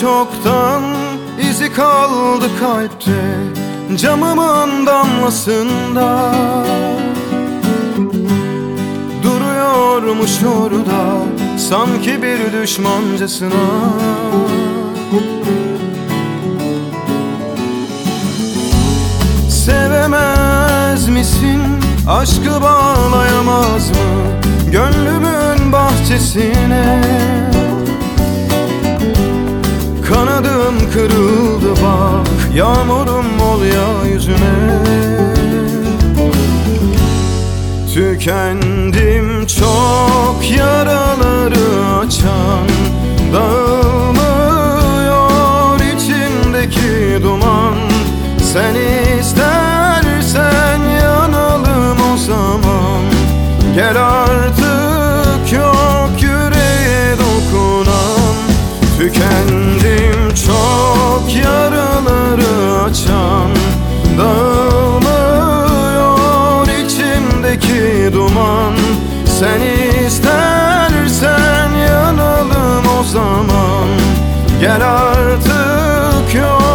çoktan izi kaldı kalpte Camımın damlasında Duruyormuş orada Sanki bir düşmancasına Sevemez misin? Aşkı bağlayamaz mı? Gönlümün bahçesine kırıldı bak Yağmurum ol ya yüzüme. Tükendim çok Sen istersen yanalım o zaman. Gel artık yok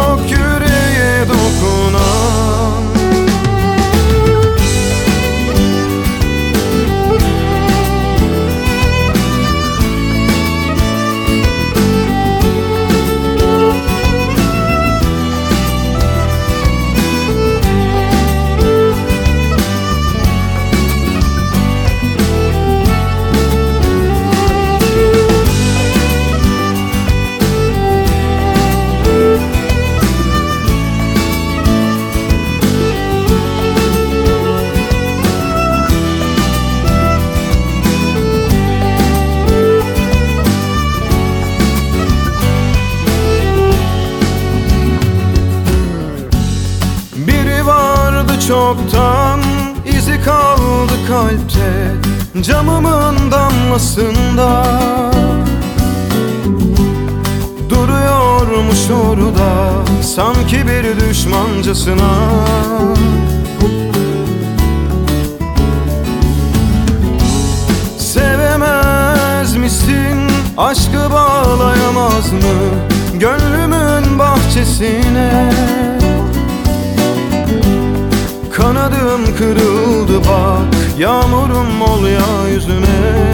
çoktan izi kaldı kalpte Camımın damlasında Duruyormuş orada sanki bir düşmancasına Sevemez misin? Aşkı bağlayamaz mı? Gönlümün bahçesine kırıldı bak Yağmurum ol ya yüzüme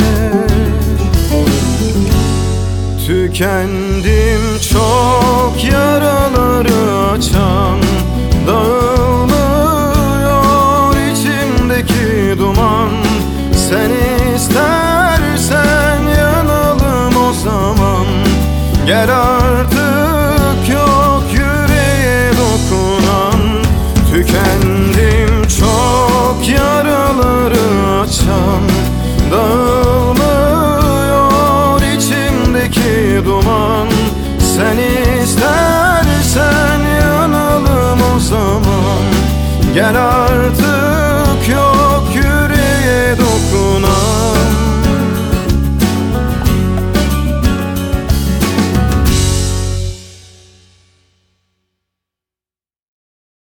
Tükendim çok yaraları açan Dağılmıyor içimdeki duman. Sen istersen yanalım o zaman. Gel artık Gel artık yok yüreğe dokunan.